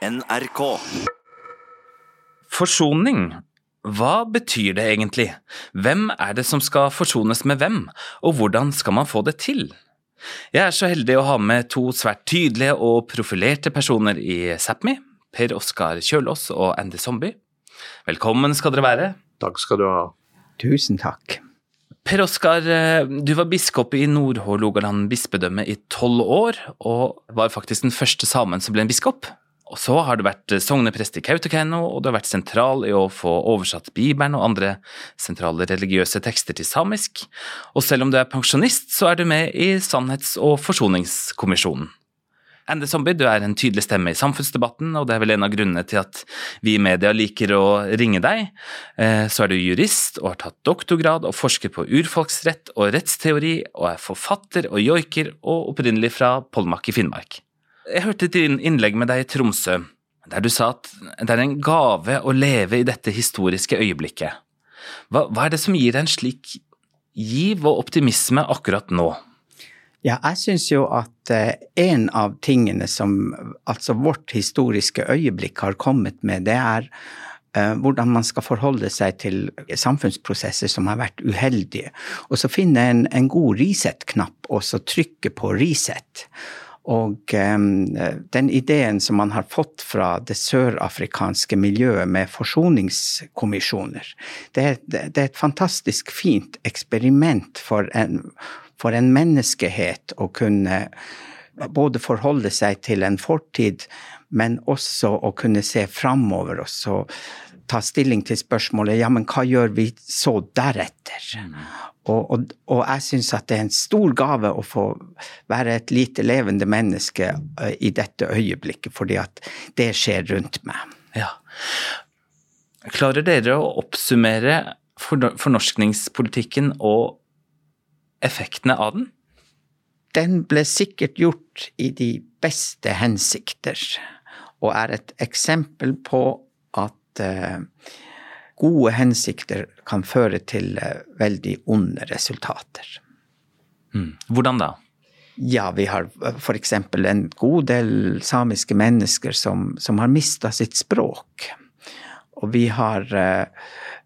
NRK. Forsoning. Hva betyr det egentlig? Hvem er det som skal forsones med hvem, og hvordan skal man få det til? Jeg er så heldig å ha med to svært tydelige og profilerte personer i Sápmi, Per Oskar Kjølås og Andy Zombie. Velkommen skal dere være. Takk skal du ha. Tusen takk. Per Oskar, eh, du var biskop i Nord-Hålogaland bispedømme i tolv år, og var faktisk den første samen som ble en biskop. Og så har du vært sogneprest i Kautokeino, og du har vært sentral i å få oversatt Bibelen og andre sentrale religiøse tekster til samisk. Og selv om du er pensjonist, så er du med i Sannhets- og forsoningskommisjonen. Ende Zombie, du er en tydelig stemme i samfunnsdebatten, og det er vel en av grunnene til at vi i media liker å ringe deg. Eh, Så er du jurist og har tatt doktorgrad og forsker på urfolksrett og rettsteori, og er forfatter og joiker og opprinnelig fra Polmak i Finnmark. Jeg hørte et innlegg med deg i Tromsø, der du sa at det er en gave å leve i dette historiske øyeblikket. Hva, hva er det som gir deg en slik giv og optimisme akkurat nå? Ja, jeg syns jo at eh, en av tingene som altså vårt historiske øyeblikk har kommet med, det er eh, hvordan man skal forholde seg til samfunnsprosesser som har vært uheldige. Og så finne en, en god reset-knapp og så trykke på reset. Og um, den ideen som man har fått fra det sørafrikanske miljøet med forsoningskommisjoner, det, er- det, er et fantastisk fint eksperiment for en, for en menneskehet å kunne både forholde seg til en fortid, men også å kunne se framover. Og så ta stilling til spørsmålet ja, men hva gjør vi så deretter? Og, og, og jeg syns at det er en stor gave å få være et lite levende menneske eh, i dette øyeblikket, fordi at det skjer rundt meg. Ja. Klarer dere å oppsummere fornorskningspolitikken og effektene av den? Den ble sikkert gjort i de beste hensikter, og er et eksempel på at eh, gode hensikter kan føre til eh, veldig onde resultater. Hvordan da? Ja, vi har f.eks. en god del samiske mennesker som, som har mista sitt språk. Og vi har eh,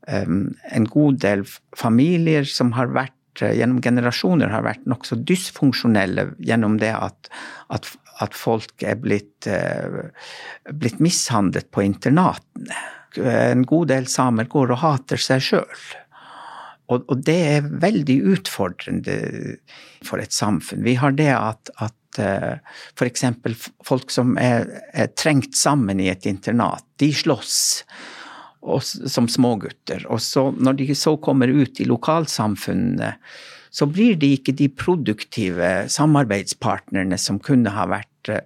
en god del familier som har vært eh, gjennom generasjoner har vært nokså dysfunksjonelle gjennom det at, at, at folk er blitt, eh, blitt mishandlet på internatene. En god del samer går og hater seg sjøl. Og, og det er veldig utfordrende for et samfunn. Vi har det at, at eh, eksempel folk som er, er trengt sammen i et internat, de slåss og, som smågutter. Og så når de så kommer ut i lokalsamfunnet, så blir de ikke de produktive samarbeidspartnerne som kunne ha vært eh,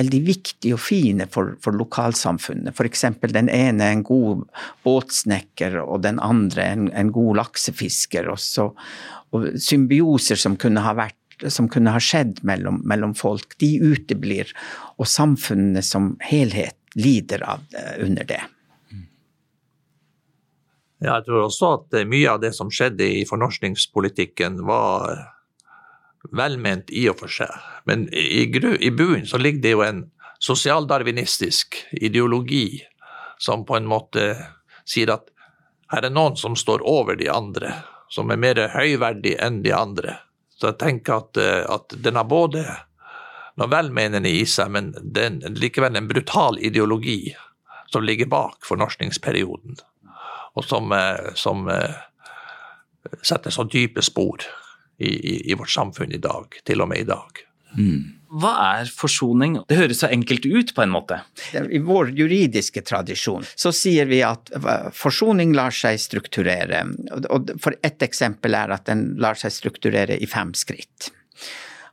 veldig viktige og fine for, for lokalsamfunnet. F.eks. den ene en god båtsnekker, og den andre en, en god laksefisker. Og, så, og symbioser som kunne ha vært som kunne ha skjedd mellom, mellom folk, de uteblir. Og samfunnet som helhet lider av, det- under det. Jeg tror også at eh, mye av det som skjedde i fornorskningspolitikken var velment i og for seg. Men i, i buen så ligger det jo en sosialdarwinistisk ideologi som på en måte sier at her er noen som står over de andre, som er mer høyverdig enn de andre. Så jeg tenker at, eh, at den har både noe velmenende i seg, men det likevel en brutal ideologi som ligger bak fornorskningsperioden og som, eh, som eh, setter så dype spor i, i, i vårt samfunn i dag, til og med i dag. Hva er forsoning? Det høres så enkelt ut på en måte. I vår juridiske tradisjon så sier vi at forsoning lar seg strukturere. Og- for ett eksempel er at den lar seg strukturere i fem skritt.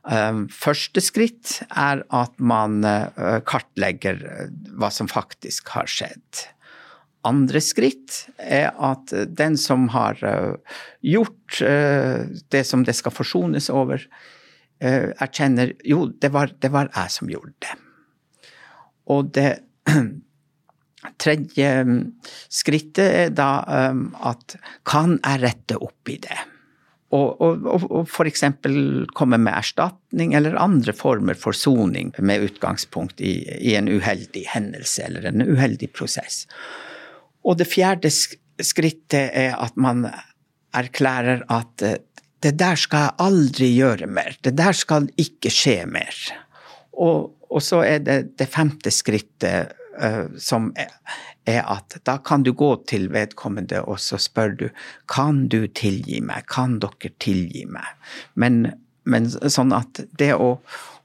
Um, Første skritt er at man eh, kartlegger hva som faktisk har skjedd. Andre skritt er at den som har eh, gjort eh, det som det skal forsones over, eh, erkjenner jo, det var, det var jeg som gjorde det. Og det tredje mm, skrittet er da um, at kan jeg rette opp i det? og, og, og f.eks. komme med erstatning eller andre former for soning med utgangspunkt i, i, en uheldig hendelse eller en uheldig prosess. Og det fjerde skrittet er at man erklærer at eh, det der skal jeg aldri gjøre mer. Det der skal ikke skje mer. Og, og så er det det femte skrittet uh, som er, er, at da kan du gå til vedkommende og så spør du kan du tilgi meg, kan dere tilgi meg? Men, men sånn at det å,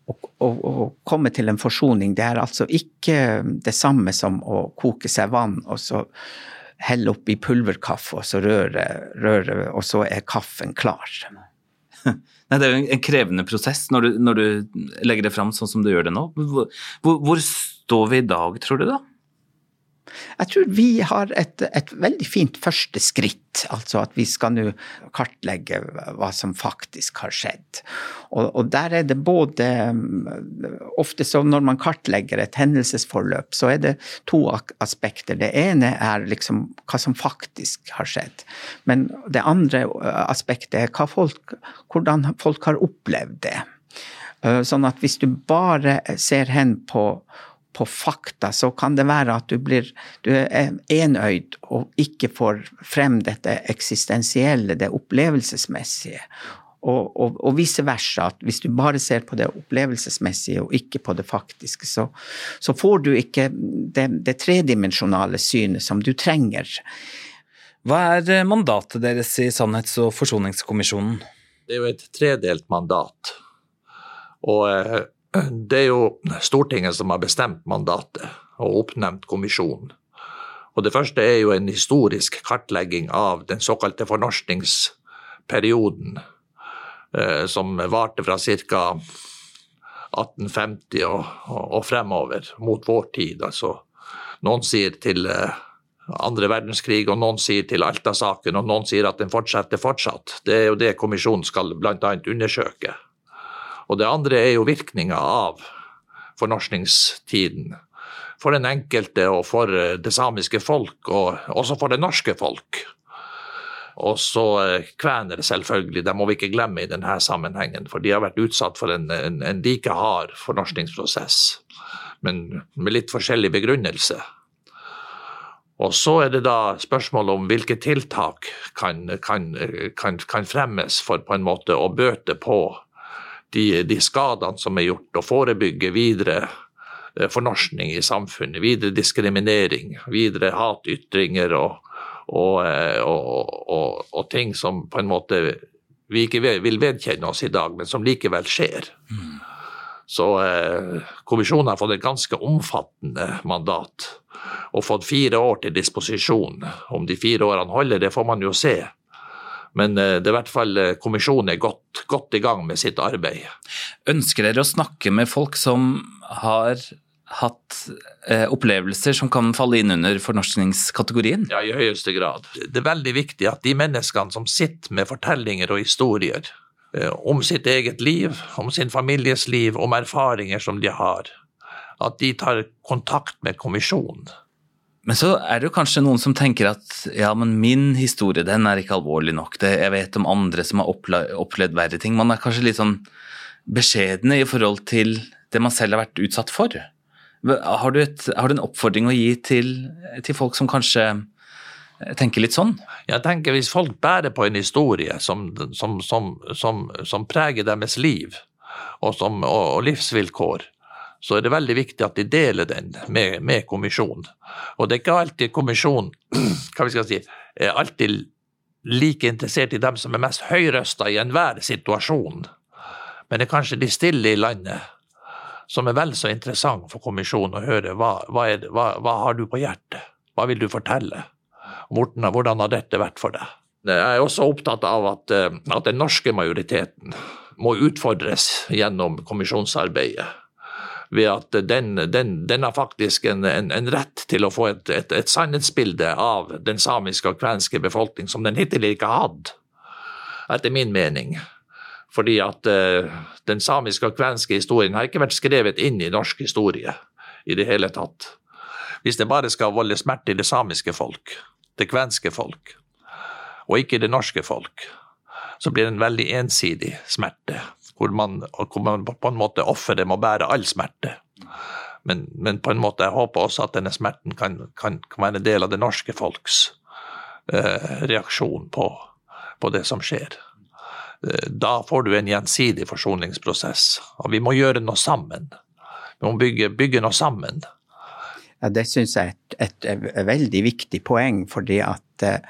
å, å, å, komme til en forsoning, det er altså ikke det samme som å koke seg vann og så helle oppi pulverkaffe og så røre, røre, og så er kaffen klar. Nei, Det er jo en krevende prosess når du, når du legger det fram sånn som du gjør det nå. Hvor, hvor, står vi i dag, tror du da? Jeg tror vi har et, et, veldig fint første skritt, altså at vi skal nå kartlegge hva som faktisk har skjedd. Og, og, der er det både Ofte så når man kartlegger et hendelsesforløp, så er det to aspekter. Det ene er liksom hva som faktisk har skjedd. Men det andre aspektet er folk, hvordan folk har opplevd det. Sånn at hvis du bare ser hen på på fakta, så kan det være at du blir du er enøyd og ikke får frem dette eksistensielle, det opplevelsesmessige. Og, og, og, vice versa, at hvis du bare ser på det opplevelsesmessige og ikke på det faktiske, så, så får du ikke det, det tredimensjonale synet som du trenger. Hva er mandatet deres i Sannhets- og forsoningskommisjonen? Det er jo et tredelt mandat. Og eh, det er jo Stortinget som har bestemt mandatet og oppnevnt kommisjonen. Og Det første er jo en historisk kartlegging av den såkalte fornorskningsperioden, eh, som varte fra ca. 1850 og, og, fremover, mot vår tid. Altså, noen sier til eh, andre verdenskrig, og noen sier til Alta-saken, og noen sier at den fortsetter fortsatt. Det er jo det kommisjonen skal bl.a. undersøke. Og det andre er jo virkninga av fornorskningstiden. For den enkelte og for eh, det samiske folk, og også for det norske folk. Og så eh, kvener, selvfølgelig, det må vi ikke glemme i denne sammenhengen. For de har vært utsatt for en, en, en like hard fornorskningsprosess, men med litt forskjellig begrunnelse. Og så er det da spørsmålet om hvilke tiltak kan, kan, kan, kan fremmes for på en måte å bøte på de, de skadene som er gjort, og forebygge videre eh, fornorskning i samfunnet, videre diskriminering, videre hatytringer og, eh, og, og, og, ting som på en måte vi ikke vil vedkjenne oss i dag, men som likevel skjer. Mm. Så eh, kommisjonen har fått et ganske omfattende mandat og fått fire år til disposisjon. Om de fire årene holder, det får man jo se. Men eh, det er i hvert fall eh, kommisjonen er godt, godt, i gang med sitt arbeid. Ønsker dere å snakke med folk som har hatt eh, opplevelser som kan falle inn under fornorskningskategorien? Ja, i høyeste grad. Det er veldig viktig at de menneskene som sitter med fortellinger og historier eh, om sitt eget liv, om sin families liv, om erfaringer som de har, at de tar kontakt med kommisjonen men så er det jo kanskje noen som tenker at ja, men min historie den er ikke alvorlig nok. Det, jeg vet om andre som har opplevd, verre ting. Man er kanskje litt sånn beskjedne i forhold til det man selv har vært utsatt for. Har du, et, har du en oppfordring å gi til, til, folk som kanskje tenker litt sånn? Jeg tenker Hvis folk bærer på en historie som, som, som, som preger deres liv og, og, og livsvilkår, så er det veldig viktig at de deler den med, med kommisjonen. Og det er ikke alltid kommisjonen hva vi skal si, er alltid like interessert i dem som er mest høyrøsta i enhver situasjon. Men det er kanskje de stille i landet som er vel så interessant for kommisjonen å høre hva, hva, det, hva, hva har du på hjertet, hva vil du fortelle, Morten, hvordan har dette vært for deg? Jeg er også opptatt av at, eh, at den norske majoriteten må utfordres gjennom kommisjonsarbeidet ved at den, den, den har faktisk en, en, en, rett til å få et, et, et, sannhetsbilde av den samiske og kvenske befolkning som den hittil ikke har hatt, etter min mening. Fordi at uh, den samiske og kvenske historien har ikke vært skrevet inn i norsk historie i det hele tatt. Hvis det bare skal volde smerte i det samiske folk, det kvenske folk, og ikke det norske folk, så blir det en veldig ensidig smerte. Hvor man, hvor man på en måte offeret må bære all smerte. Men, men, på en måte jeg håper også at denne smerten kan, kan, kan være en del av det norske folks eh, reaksjon på, på, det som skjer. Eh, da får du en gjensidig forsoningsprosess, og vi må gjøre noe sammen. Vi må bygge, bygge noe sammen. Ja, Det syns jeg er et, et, et, veldig viktig poeng, fordi at eh,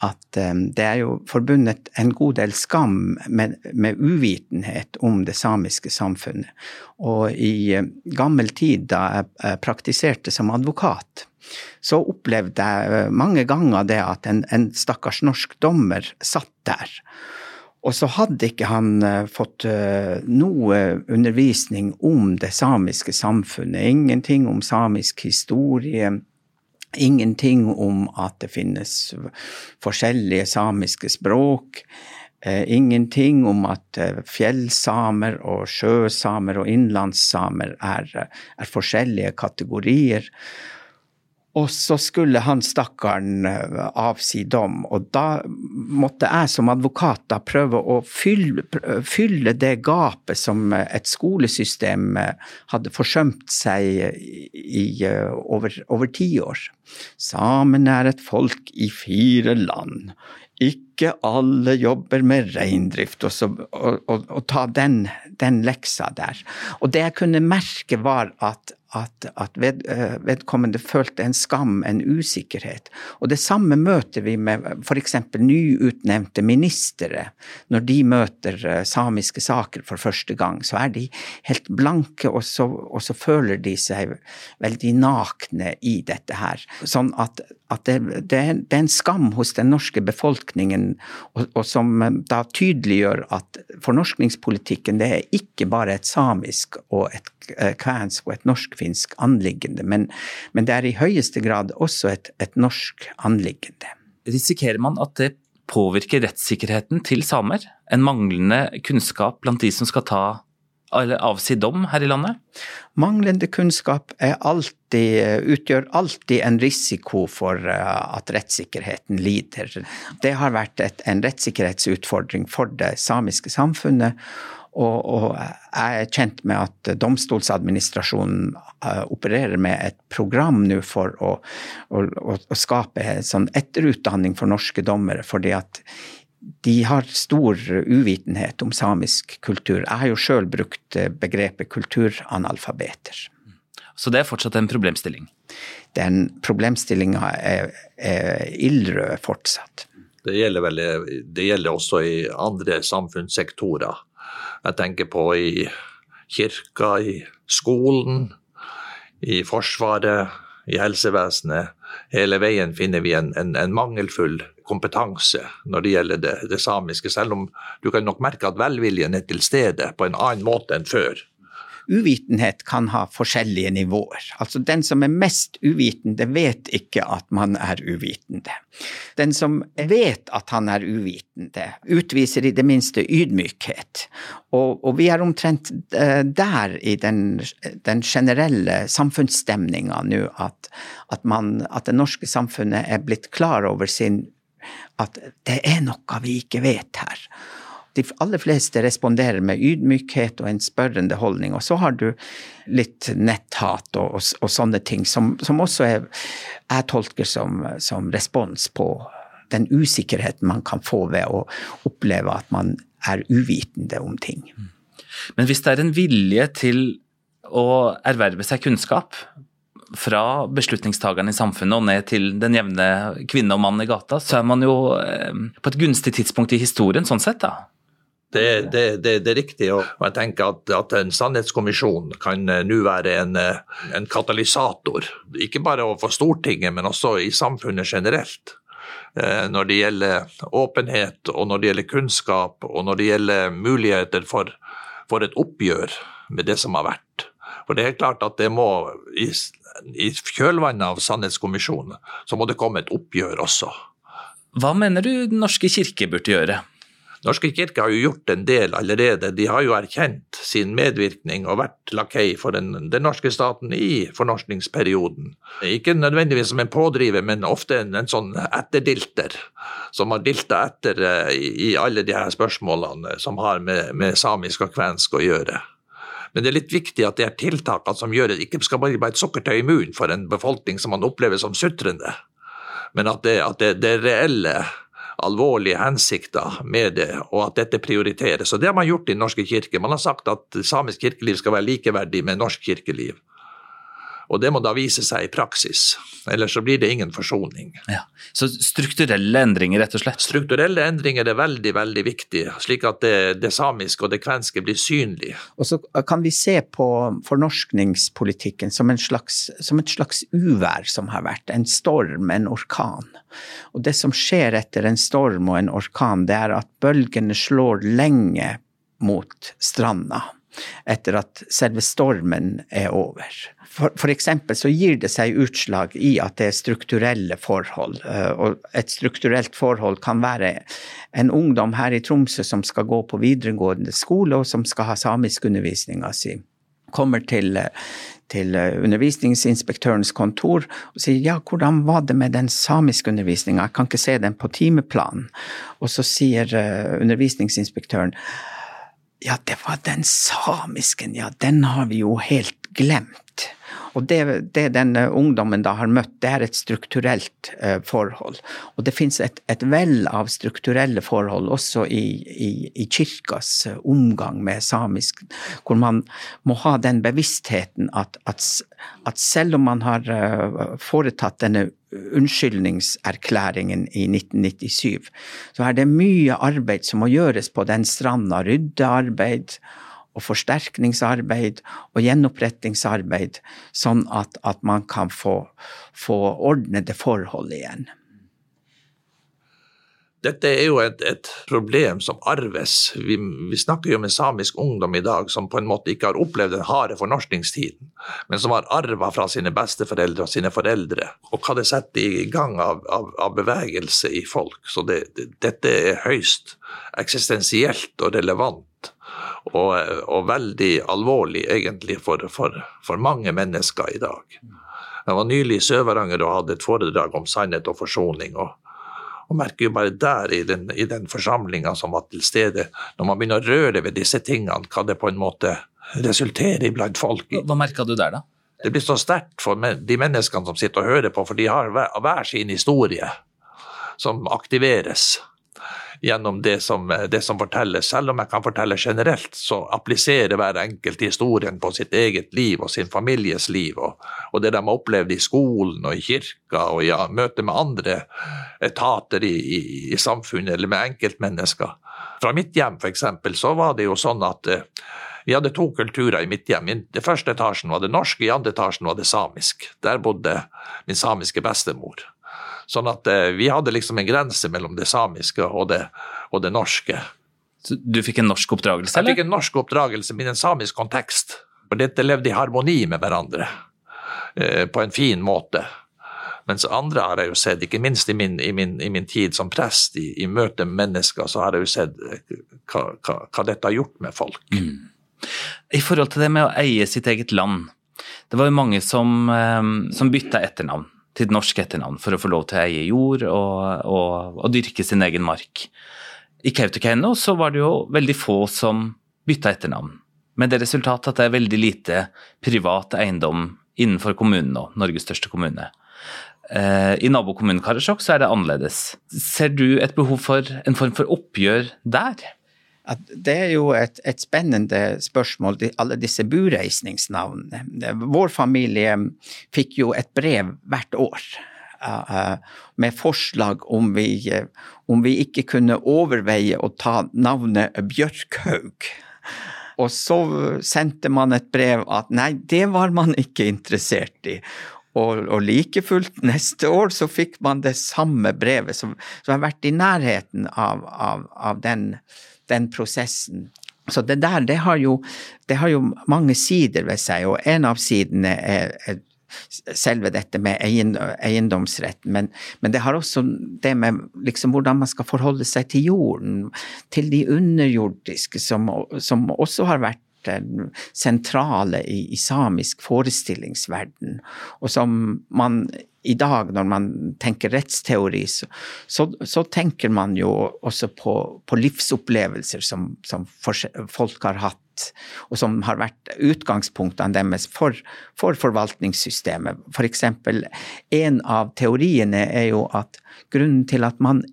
at um, det er jo forbundet en god del skam med, med, uvitenhet om det samiske samfunnet. Og i uh, gammel tid, da jeg praktiserte som advokat, så opplevde jeg uh, mange ganger det at en, en stakkars norsk dommer satt der. Og så hadde ikke han fått noe undervisning om det samiske samfunnet. Ingenting om samisk historie Ingenting om at det finnes forskjellige samiske språk. Eh, ingenting om at eh, fjellsamer og sjøsamer og innlandssamer er, er forskjellige kategorier. Og så skulle han stakkaren eh, avsi dom, og da måtte jeg som advokat da prøve å fylle, fylle det gapet som et skolesystem eh, hadde forsømt seg i eh, over, over tiår. Samene er et folk i fire land. Ikke alle jobber med reindrift, og, og, og, og ta den, den leksa der. Og det jeg kunne merke, var at at, at ved, eh, vedkommende følte en skam, en usikkerhet. Og det samme møter vi med f.eks. nyutnevnte ministre. Når de møter eh, samiske saker for første gang, så er de helt blanke, og så, og så føler de seg veldig nakne i dette her. Sånn at, at det, det, det, er en skam hos den norske befolkningen, og, og som eh, da tydeliggjør at fornorskningspolitikken det er ikke bare et samisk og et kvensk og et norsk finsk anliggende, men, men, det er i høyeste grad også et, et norsk anliggende. Risikerer man at det påvirker rettssikkerheten til samer? En manglende kunnskap blant de som skal ta avsi dom her i landet? Manglende kunnskap alltid, utgjør alltid en risiko for eh, at rettssikkerheten lider. Det har vært et, en rettssikkerhetsutfordring for det samiske samfunnet. Og, og, jeg er kjent med at domstolsadministrasjonen uh, opererer med et program nå for å, å, å skape sånn etterutdanning for norske dommere. fordi at de har stor uvitenhet om samisk kultur. Jeg har jo sjøl brukt eh, begrepet kulturanalfabeter. Så det er fortsatt en problemstilling? Den problemstillinga er, er ildrød fortsatt. Det gjelder, vel, det gjelder også i andre samfunnssektorer. Jeg tenker på i kirka, i skolen, i Forsvaret, i helsevesenet. Hele veien finner vi en, en, en mangelfull kompetanse når det gjelder det, det, samiske, selv om du kan nok merke at velviljen er til stede på en annen måte enn før uvitenhet kan ha forskjellige nivåer. Altså den som er mest uvitende, vet ikke at man er uvitende. Den som vet at han er uvitende, utviser i det minste ydmykhet. Og, og vi er omtrent eh, der i den, den generelle samfunnsstemninga nå, at, at, man, at det norske samfunnet er blitt klar over sin at det er noe vi ikke vet her de aller fleste responderer med ydmykhet og en spørrende holdning. Og så har du litt netthat og, og, og sånne ting, som, som også er, jeg tolker som, som respons på den usikkerheten man kan få ved å oppleve at man er uvitende om ting. Men hvis det er en vilje til å erverve seg kunnskap fra beslutningstakerne i samfunnet og ned til den jevne kvinne og mann i gata, så er man jo eh, på et gunstig tidspunkt i historien sånn sett, da. Det, det, det, det, er riktig. og jeg tenker at, at En sannhetskommisjon kan uh, nå være en, uh, en, katalysator, ikke bare overfor Stortinget, men også i samfunnet generelt. Uh, når det gjelder åpenhet, og når det gjelder kunnskap, og når det gjelder muligheter for, for et oppgjør med det som har vært. For det er klart at det må, i, i kjølvannet av Sannhetskommisjonen, så må det komme et oppgjør også. Hva mener du Den norske kirke burde gjøre? Norske kirke har jo gjort en del allerede. De har jo erkjent sin medvirkning og vært lakei for den, den norske staten i fornorskningsperioden. Ikke nødvendigvis som en pådriver, men ofte en, en sånn etterdilter som har dilta etter uh, i, alle de her spørsmålene som har med, med samisk og kvensk å gjøre. Men det er litt viktig at det er tiltakene som gjør det, ikke skal bare være et sukkertøy i munnen for en befolkning som man opplever som sutrende, men at det, at det, det reelle alvorlige hensikter med det, og at dette prioriteres. Og Det har man gjort i Den norske kirke. Man har sagt at samisk kirkeliv skal være likeverdig med norsk kirkeliv. Og det må da vise seg i praksis, ellers så blir det ingen forsoning. Ja, Så strukturelle endringer, rett og slett? Strukturelle endringer er veldig, veldig viktig, slik at det, det samiske og det kvenske blir synlig. Og så kan vi se på fornorskningspolitikken som, slags, som et slags uvær som har vært, en storm, en orkan. Og det som skjer etter en storm og en orkan, det er at bølgene slår lenge mot stranda etter at selve stormen er over. For, for, eksempel så gir det seg utslag i at det er strukturelle forhold. Eh, og et strukturelt forhold kan være en ungdom her i Tromsø som skal gå på videregående skole, og som skal ha samiskundervisninga si. Kommer til, til undervisningsinspektørens kontor og sier ja, hvordan var det med den samiskundervisninga, jeg kan ikke se den på timeplanen. Og så sier eh, undervisningsinspektøren ja, det var den samisken, ja, den har vi jo helt glemt. Og det, det denne ungdommen da har møtt, det er et strukturelt eh, forhold. Og det fins et, et vell av strukturelle forhold også i, i, i kirkas uh, omgang med samisk, hvor man må ha den bevisstheten at, at, at selv om man har uh, foretatt denne unnskyldningserklæringen i 1997, så er det mye arbeid som må gjøres på den stranda. Ryddearbeid og forsterkningsarbeid og gjenopprettingsarbeid, sånn at, at man kan få, få ordnede forhold igjen. Dette er jo et, et problem som arves. Vi, vi, snakker jo med samisk ungdom i dag som på en måte ikke har opplevd den harde fornorskningstiden, men som har arva fra sine besteforeldre og sine foreldre, og hva det setter i gang av, av, av bevegelse i folk. Så det, det, dette er høyst eksistensielt og relevant. Og, og veldig alvorlig, egentlig, for, for, for mange mennesker i dag. Jeg var nylig i Sør-Varanger og hadde et foredrag om sannhet og forsoning. og og merker jo bare der i den, i den forsamlinga som var til stede, når man begynner å røre ved disse tingene, hva det på en måte resulterer i blant folk. Hva merka du der, da? Det blir så sterkt for de menneskene som sitter og hører på, for de har hver, sin historie som aktiveres gjennom det som, det som, fortelles. Selv om jeg kan fortelle generelt, så appliserer hver enkelt historien på sitt eget liv og sin families liv, og, og det de har opplevd i skolen og i kirka og i ja, møte med andre etater i, i, i, samfunnet eller med enkeltmennesker. Fra mitt hjem f.eks. så var det jo sånn at uh, vi hadde to kulturer i mitt hjem. I den første etasjen var det norsk, i andre etasjen var det samisk. Der bodde min samiske bestemor. Sånn at eh, vi hadde liksom en grense mellom det samiske og det, og det norske. Så du fikk en norsk oppdragelse, eller? Jeg fikk en norsk oppdragelse, men i en samisk kontekst. Og dette levde i harmoni med hverandre, eh, på en fin måte. Mens andre har jeg jo sett, ikke minst i min, i min, i min tid som prest, i, i, møte med mennesker, så har jeg jo sett eh, hva, hva, hva dette har gjort med folk. Mm. I forhold til det med å eie sitt eget land, det var jo mange som, som bytta etternavn et norsk etternavn for å få lov til å eie jord og, og, og dyrke sin egen mark. I Kautokeino så var det jo veldig få som bytta etternavn, med det resultatet at det er veldig lite privat eiendom innenfor kommunen nå, Norges største kommune. Eh, I nabokommunen Karasjok så er det annerledes. Ser du et behov for en form for oppgjør der? Det er jo et, et, spennende spørsmål, alle disse bureisningsnavnene. Vår familie fikk jo et brev hvert år uh, med forslag om vi, om vi ikke kunne overveie å ta navnet Bjørkhaug. Og så sendte man et brev at nei, det var man ikke interessert i. Og, og like fullt, neste år så fikk man det samme brevet, som, som har vært i nærheten av, av, av den den prosessen. Så det der, det har, jo, det har jo mange sider ved seg, og en av sidene er, er selve dette med eiendomsretten, men, men, det har også det med liksom hvordan man skal forholde seg til jorden, til de underjordiske, som, som også har vært sentrale i, i, samisk forestillingsverden, og som man i dag, når man tenker rettsteori, så, så, så tenker man jo også på, på livsopplevelser som, som folk har hatt og som har vært utgangspunktene deres for, for forvaltningssystemet. For eksempel, en av teoriene er jo at grunnen til at man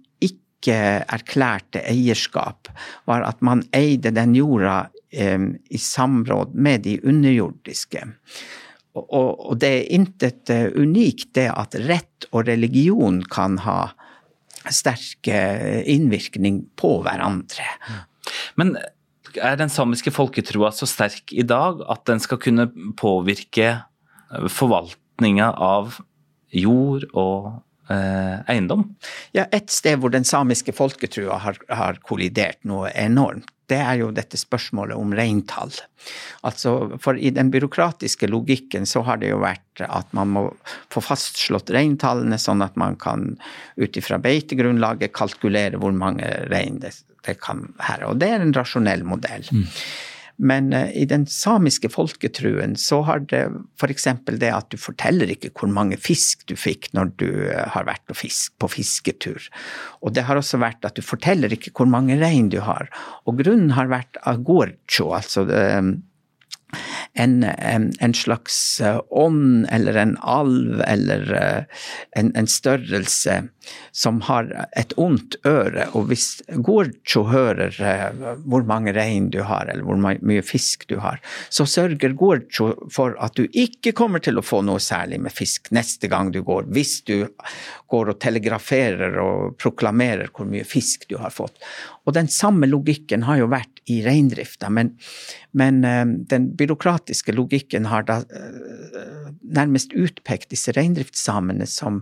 ikke erklærte eierskap, var at man eide den jorda eh, i samråd med de underjordiske. Og, og, det er intet eh, unikt det at rett og religion kan ha sterk innvirkning på hverandre. Men er den samiske folketroa så sterk i dag at den skal kunne påvirke forvaltninga av jord og eh, eiendom? Ja, Et sted hvor den samiske folketrua har, har kollidert noe enormt, det er jo dette spørsmålet om reintall. Altså, for i den byråkratiske logikken så har det jo vært at man må få fastslått reintallene, sånn at man kan ut ifra beitegrunnlaget kalkulere hvor mange rein det det kan være. Og det er en rasjonell modell. Mm. Men uh, i den samiske folketruen så har det f.eks. det at du forteller ikke hvor mange fisk du fikk når du uh, har vært på fisketur. Og det har også vært at du forteller ikke hvor mange rein du har. Og grunnen har vært agorcho, altså en, en, en, slags eh, ånd eller en alv eller eh, en, en, størrelse som har et ondt øre. Og hvis Gorcho hører eh, hvor mange rein du har, eller hvor mye fisk du har, så sørger Gorcho for at du ikke kommer til å få noe særlig med fisk neste gang du går, hvis du går og telegraferer og proklamerer hvor mye fisk du har fått. Og den samme logikken har jo vært i reindrifta, men, men den byråkratiske logikken har da eh, nærmest utpekt disse reindriftssamene som,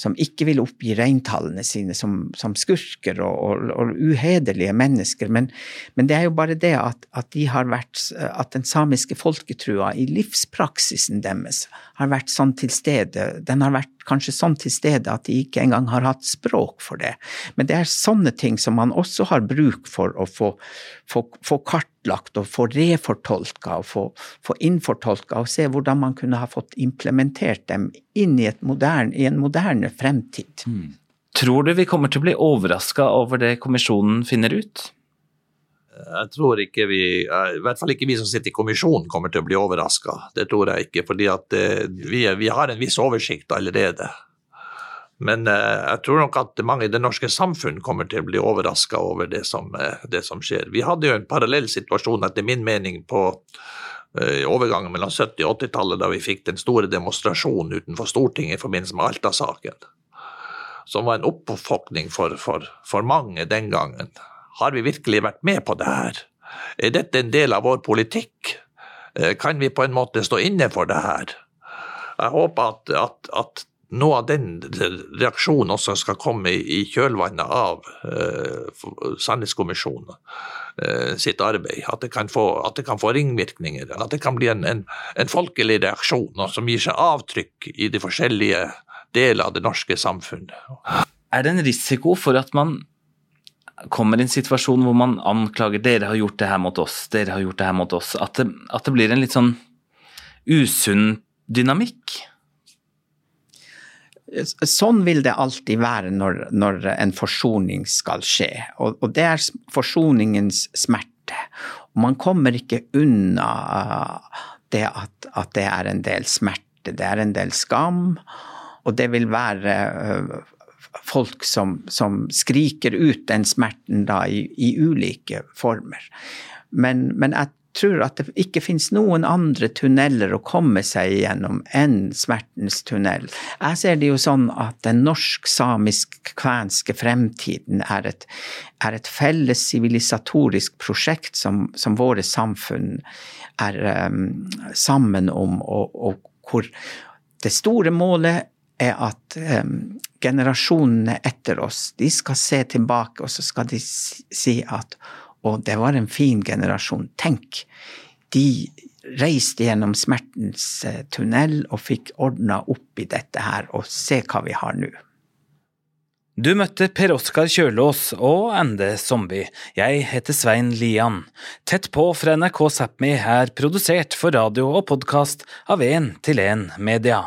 som ikke vil oppgi reintallene sine som, som skurker og, og, og, uhederlige mennesker. Men, men, det er jo bare det at, at, de vært, at den samiske folketrua i livspraksisen deres har vært sånn til stede. Den har vært kanskje sånn til stede at de ikke engang har hatt språk for det. Men det er sånne ting som man også har bruk for å få, få, få kartlagt og få refortolka og få, få innfortolka og se hvordan man kunne ha fått implementert dem inn i, moderne, i en moderne fremtid. Mm. Tror du vi kommer til å bli overraska over det kommisjonen finner ut? Jeg tror ikke vi, i hvert fall ikke vi som sitter i kommisjonen kommer til å bli overraska. Det tror jeg ikke, fordi eh, vi, vi, har en viss oversikt allerede. Men eh, jeg tror nok at mange i det norske samfunn kommer til å bli overraska over det som, eh, det som, skjer. Vi hadde jo en parallell situasjon, etter min mening, på overgangen mellom 70- og 80-tallet, da vi fikk den store demonstrasjonen utenfor Stortinget i forbindelse med Alta-saken. Som var en oppvåkning for, for, for mange den gangen. Har vi virkelig vært med på det her? Er dette en del av vår politikk? Eh, kan vi på en måte stå inne for det her? Jeg håper at, at, at noe av den reaksjonen også skal komme i kjølvannet av uh, Sannhetskommisjonen uh, sitt arbeid. At det, få, at det, kan få, ringvirkninger. At det kan bli en, en, en folkelig reaksjon som gir seg avtrykk i de forskjellige deler av det norske samfunnet. Er det en risiko for at man kommer i en situasjon hvor man anklager dere har gjort det her mot oss, dere har gjort det her mot oss, at det, at det blir en litt sånn usunn dynamikk? Sånn vil det alltid være når, når en forsoning skal skje, og, og, det er forsoningens smerte. Man kommer ikke unna det at, at det er en del smerte, det er en del skam, og det vil være folk som, som, skriker ut den smerten da i, i ulike former. Men, men, jeg tror at det ikke finnes noen andre tunneler å komme seg gjennom enn smertens tunnel. Jeg ser det jo sånn at den norsk-samisk-kvenske fremtiden er et, er et felles sivilisatorisk prosjekt som, som, våre samfunn er um, sammen om, og, og hvor det store målet er at um, generasjonene etter oss, de skal se tilbake, og så skal de si at å, det var en fin generasjon. Tenk, de reiste gjennom smertens eh, tunnel og fikk ordna opp i dette her, og se hva vi har nå. Du møtte Per Oskar Kjølås og Ende Zombie. Jeg heter Svein Lian. Tett på fra NRK Sápmi er produsert for radio og podkast av 1 til 1 Media.